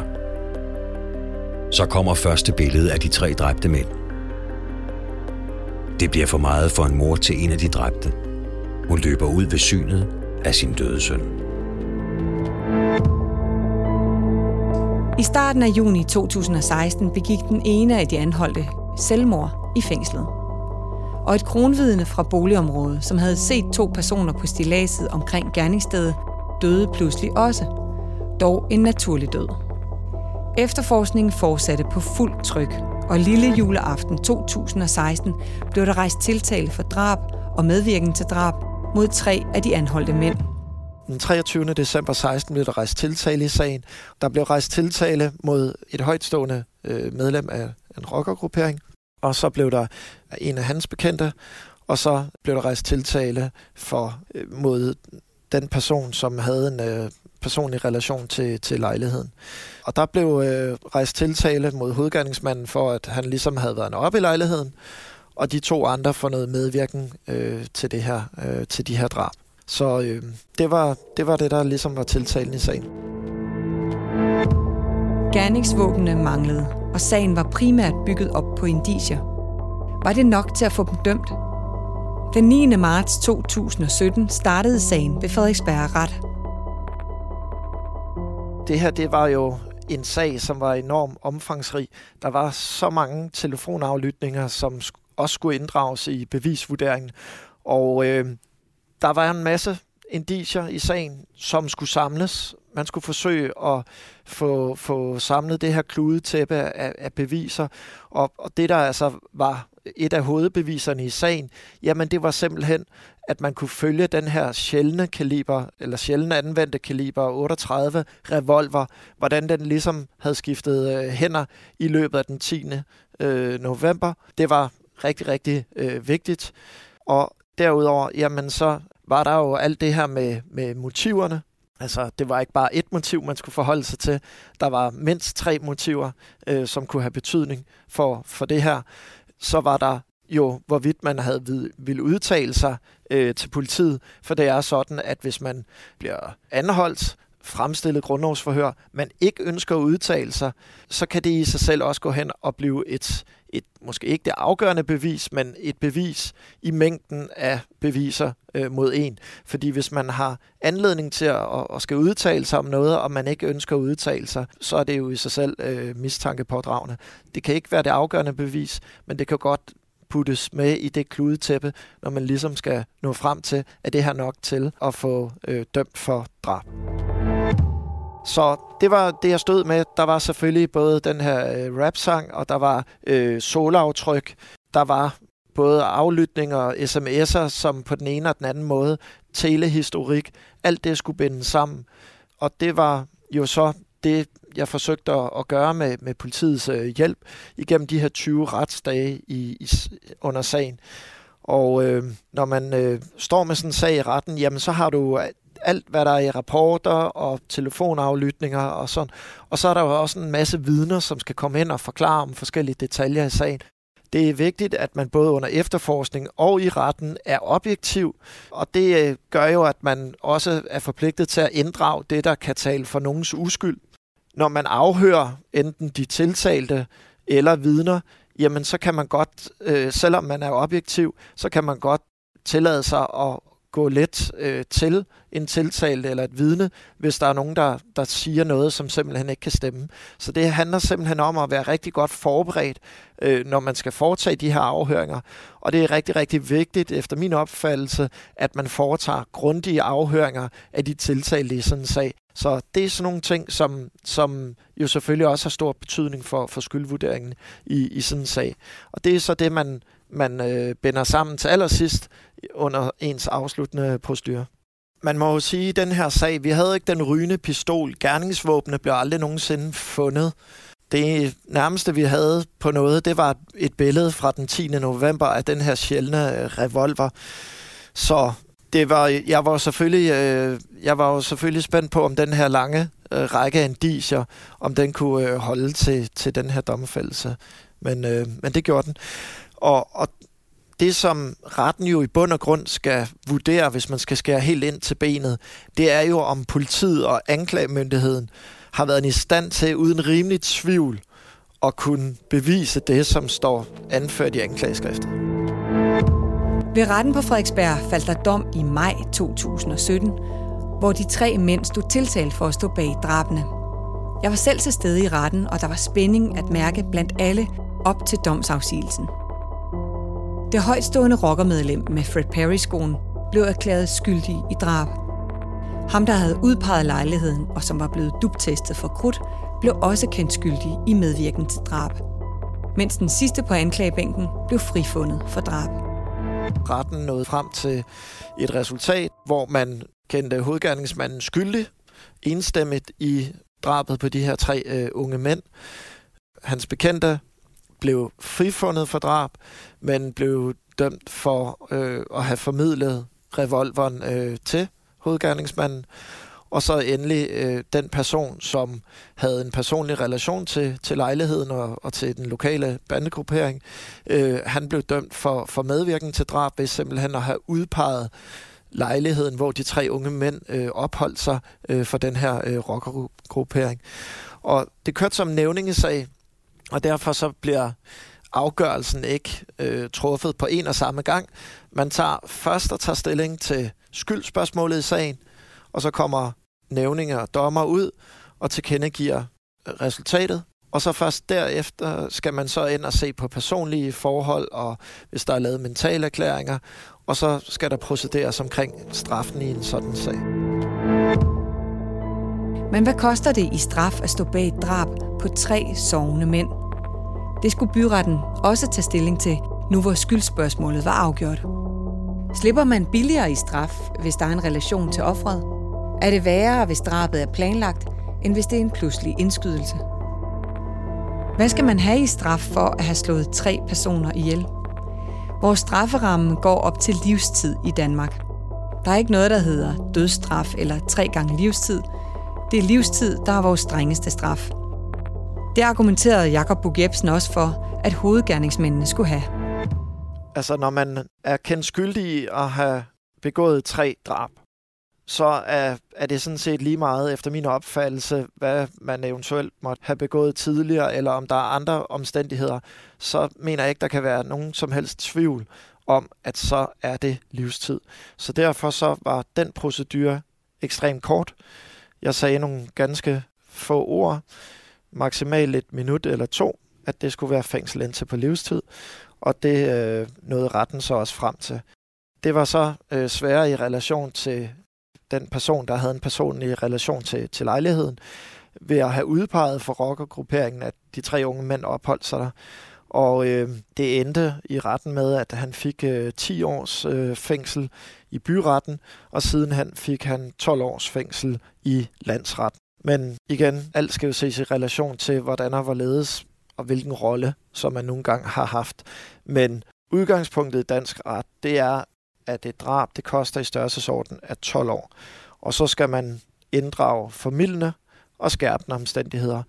Så kommer første billede af de tre dræbte mænd. Det bliver for meget for en mor til en af de dræbte. Hun løber ud ved synet af sin døde søn. I starten af juni 2016 begik den ene af de anholdte selvmord i fængslet. Og et kronvidne fra boligområdet, som havde set to personer på stilaset omkring gerningsstedet, døde pludselig også. Dog en naturlig død. Efterforskningen fortsatte på fuld tryk, og lille juleaften 2016 blev der rejst tiltale for drab og medvirken til drab mod tre af de anholdte mænd. Den 23. december 16 blev der rejst tiltale i sagen. Der blev rejst tiltale mod et højtstående øh, medlem af en rockergruppering, og så blev der en af hans bekendte, og så blev der rejst tiltale for øh, mod den person, som havde en øh, personlig relation til, til lejligheden. Og der blev øh, rejst tiltale mod hovedgerningsmanden for, at han ligesom havde været oppe i lejligheden, og de to andre for noget medvirken øh, til, det her, øh, til de her drab. Så øh, det, var, det var det, der ligesom var tiltalen i sagen. Gerningsvåbnene manglede, og sagen var primært bygget op på indicier. Var det nok til at få dem dømt? Den 9. marts 2017 startede sagen ved Frederiksberg Ret. Det her, det var jo en sag, som var enormt omfangsrig. Der var så mange telefonaflytninger, som også skulle inddrages i bevisvurderingen. Og øh, der var en masse indiger i sagen, som skulle samles. Man skulle forsøge at få, få samlet det her kludetæppe af, af beviser. Og, og det, der altså var et af hovedbeviserne i sagen, jamen det var simpelthen, at man kunne følge den her sjældne kaliber, eller sjældne anvendte kaliber 38 revolver, hvordan den ligesom havde skiftet øh, hænder i løbet af den 10. Øh, november. Det var rigtig, rigtig øh, vigtigt. Og derudover, jamen så var der jo alt det her med, med motiverne. Altså, det var ikke bare et motiv, man skulle forholde sig til. Der var mindst tre motiver, øh, som kunne have betydning for, for det her. Så var der jo, hvorvidt man havde ville udtale sig øh, til politiet. For det er sådan, at hvis man bliver anholdt, fremstillet grundlovsforhør, man ikke ønsker at udtale sig, så kan det i sig selv også gå hen og blive et, et måske ikke det afgørende bevis, men et bevis i mængden af beviser øh, mod en. Fordi hvis man har anledning til at, at skal udtale sig om noget, og man ikke ønsker at udtale sig, så er det jo i sig selv øh, mistankepådragende. Det kan ikke være det afgørende bevis, men det kan godt puttes med i det kludetæppe, når man ligesom skal nå frem til, at det her nok til at få øh, dømt for drab. Så det var det, jeg stod med. Der var selvfølgelig både den her øh, rap-sang, og der var øh, solaftryk. Der var både aflytninger og sms'er, som på den ene og den anden måde, telehistorik, alt det skulle binde sammen. Og det var jo så det, jeg forsøgte at, at gøre med, med politiets øh, hjælp igennem de her 20 retsdage i, i, under sagen. Og øh, når man øh, står med sådan en sag i retten, jamen så har du alt, hvad der er i rapporter og telefonaflytninger og sådan. Og så er der jo også en masse vidner, som skal komme ind og forklare om forskellige detaljer i sagen. Det er vigtigt, at man både under efterforskning og i retten er objektiv, og det øh, gør jo, at man også er forpligtet til at inddrage det, der kan tale for nogens uskyld. Når man afhører enten de tiltalte eller vidner, jamen så kan man godt, øh, selvom man er objektiv, så kan man godt tillade sig at gå let øh, til en tiltalt eller et vidne, hvis der er nogen, der, der siger noget, som simpelthen ikke kan stemme. Så det handler simpelthen om at være rigtig godt forberedt, øh, når man skal foretage de her afhøringer. Og det er rigtig, rigtig vigtigt, efter min opfattelse, at man foretager grundige afhøringer af de tiltalte i sådan en sag. Så det er sådan nogle ting, som, som jo selvfølgelig også har stor betydning for, for skyldvurderingen i, i sådan en sag. Og det er så det, man, man øh, binder sammen til allersidst under ens afsluttende postyr. Man må jo sige, at den her sag, vi havde ikke den rygende pistol. Gerningsvåbne blev aldrig nogensinde fundet. Det nærmeste, vi havde på noget, det var et billede fra den 10. november af den her sjældne øh, revolver. Så det var, jeg var selvfølgelig, øh, jeg var jo selvfølgelig spændt på, om den her lange øh, række af indicier, om den kunne øh, holde til, til den her domfældelse. Men, øh, men det gjorde den. Og, og det, som retten jo i bund og grund skal vurdere, hvis man skal skære helt ind til benet, det er jo, om politiet og anklagemyndigheden har været i stand til, uden rimelig tvivl, at kunne bevise det, som står anført i anklageskriftet. Ved retten på Frederiksberg faldt der dom i maj 2017, hvor de tre mænd stod tiltalt for at stå bag drabene. Jeg var selv til stede i retten, og der var spænding at mærke blandt alle op til domsafsigelsen. Det højtstående rockermedlem med Fred Perry-skoen blev erklæret skyldig i drab. Ham, der havde udpeget lejligheden og som var blevet dubtestet for krudt, blev også kendt skyldig i medvirken til drab. Mens den sidste på anklagebænken blev frifundet for drab. Retten nåede frem til et resultat, hvor man kendte hovedgerningsmanden skyldig, enstemmigt i drabet på de her tre øh, unge mænd. Hans bekendte blev frifundet for drab, men blev dømt for øh, at have formidlet revolveren øh, til hovedgerningsmanden. Og så endelig øh, den person, som havde en personlig relation til, til lejligheden og, og til den lokale bandegruppering, øh, han blev dømt for, for medvirken til drab ved simpelthen at have udpeget lejligheden, hvor de tre unge mænd øh, opholdt sig øh, for den her øh, rockergruppering. Og det kørte som nævningesag, og derfor så bliver afgørelsen ikke øh, truffet på en og samme gang. Man tager først og tager stilling til skyldspørgsmålet i sagen, og så kommer nævninger og dommer ud og tilkendegiver resultatet. Og så først derefter skal man så ind og se på personlige forhold, og hvis der er lavet mentale erklæringer, og så skal der procederes omkring straffen i en sådan sag. Men hvad koster det i straf at stå bag et drab på tre sovende mænd? Det skulle byretten også tage stilling til, nu hvor skyldspørgsmålet var afgjort. Slipper man billigere i straf, hvis der er en relation til offret? Er det værre, hvis drabet er planlagt, end hvis det er en pludselig indskydelse? Hvad skal man have i straf for at have slået tre personer ihjel? Vores strafferamme går op til livstid i Danmark. Der er ikke noget, der hedder dødsstraf eller tre gange livstid. Det er livstid, der er vores strengeste straf. Det argumenterede Jakob Bug Jebsen også for, at hovedgerningsmændene skulle have. Altså, når man er kendt skyldig og har begået tre drab, så er, er det sådan set lige meget efter min opfattelse, hvad man eventuelt måtte have begået tidligere, eller om der er andre omstændigheder, så mener jeg ikke, der kan være nogen som helst tvivl om, at så er det livstid. Så derfor så var den procedure ekstremt kort. Jeg sagde nogle ganske få ord, maksimalt et minut eller to, at det skulle være fængsel indtil på livstid, og det øh, nåede retten så også frem til. Det var så øh, sværere i relation til den person, der havde en personlig relation til, til lejligheden, ved at have udpeget for rockergrupperingen, at de tre unge mænd opholdt sig der. Og øh, det endte i retten med, at han fik øh, 10 års øh, fængsel i byretten, og siden han fik han 12 års fængsel i landsretten. Men igen, alt skal jo ses i relation til, hvordan og hvorledes og hvilken rolle, som man nogle gange har haft. Men udgangspunktet i dansk ret, det er, at et drab, det koster i størrelsesorden af 12 år. Og så skal man inddrage formidlende og skærpende omstændigheder,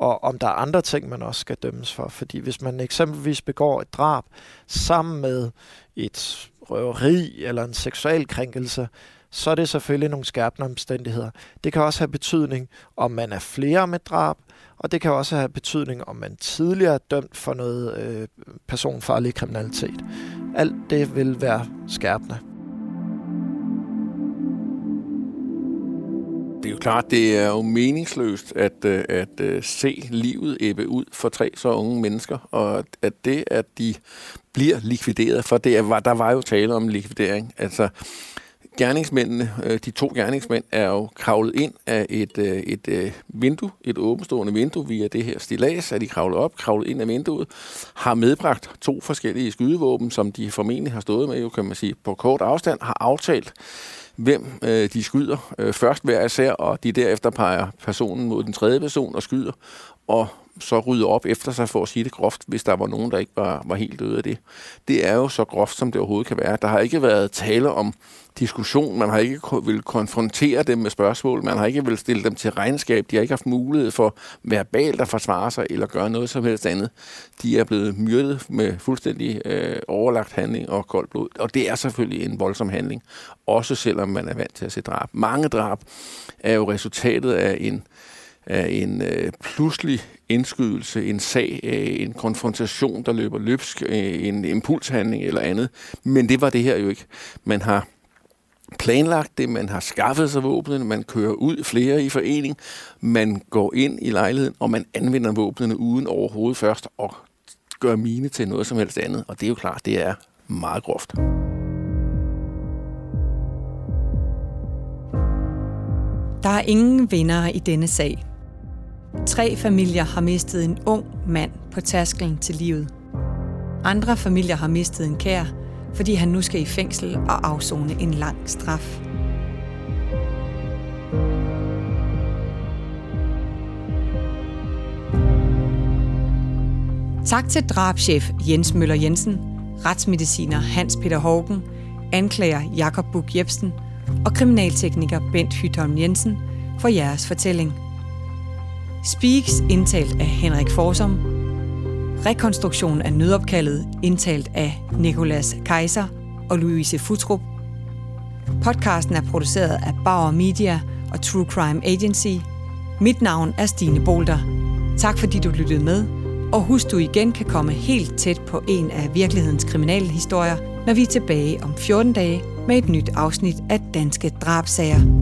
og om der er andre ting, man også skal dømmes for. Fordi hvis man eksempelvis begår et drab sammen med et røveri eller en seksuel krænkelse, så er det selvfølgelig nogle skærpende omstændigheder. Det kan også have betydning, om man er flere med drab, og det kan også have betydning, om man tidligere er dømt for noget øh, personfarlig kriminalitet. Alt det vil være skærpende. Klart, det er jo meningsløst at, øh, at, at se livet ebbe ud for tre så unge mennesker, og at det, at de bliver likvideret, for det var, der var jo tale om likvidering. Altså, gerningsmændene, øh, de to gerningsmænd, er jo kravlet ind af et, et vindue, et åbenstående vindue via det her stilas, at de kravlet op, kravlet ind af vinduet, har medbragt to forskellige skydevåben, som de formentlig har stået med, jo kan man sige, på kort afstand, har aftalt, hvem øh, de skyder øh, først hver især, og de derefter peger personen mod den tredje person og skyder, og så rydde op efter sig for at sige det groft, hvis der var nogen, der ikke var, var helt døde af det. Det er jo så groft, som det overhovedet kan være. Der har ikke været tale om diskussion. Man har ikke vil konfrontere dem med spørgsmål. Man har ikke vil stille dem til regnskab. De har ikke haft mulighed for verbalt at forsvare sig eller gøre noget som helst andet. De er blevet myrdet med fuldstændig øh, overlagt handling og koldt blod. Og det er selvfølgelig en voldsom handling. Også selvom man er vant til at se drab. Mange drab er jo resultatet af en af en øh, pludselig indskydelse, en sag, øh, en konfrontation, der løber løbsk, øh, en impulshandling eller andet. Men det var det her jo ikke. Man har planlagt det, man har skaffet sig våbnene, man kører ud flere i forening, man går ind i lejligheden, og man anvender våbnene uden overhovedet først at gøre mine til noget som helst andet. Og det er jo klart, det er meget groft. Der er ingen vinder i denne sag. Tre familier har mistet en ung mand på tasken til livet. Andre familier har mistet en kær, fordi han nu skal i fængsel og afzone en lang straf. Tak til drabschef Jens Møller Jensen, retsmediciner Hans Peter Hågen, anklager Jakob Buk Jebsen og kriminaltekniker Bent Hytholm Jensen for jeres fortælling. Speaks indtalt af Henrik Forsom. Rekonstruktion af nødopkaldet indtalt af Nikolas Kaiser og Louise Futrup. Podcasten er produceret af Bauer Media og True Crime Agency. Mit navn er Stine Bolter. Tak fordi du lyttede med, og husk du igen kan komme helt tæt på en af virkelighedens kriminelle historier, når vi er tilbage om 14 dage med et nyt afsnit af Danske Drabsager.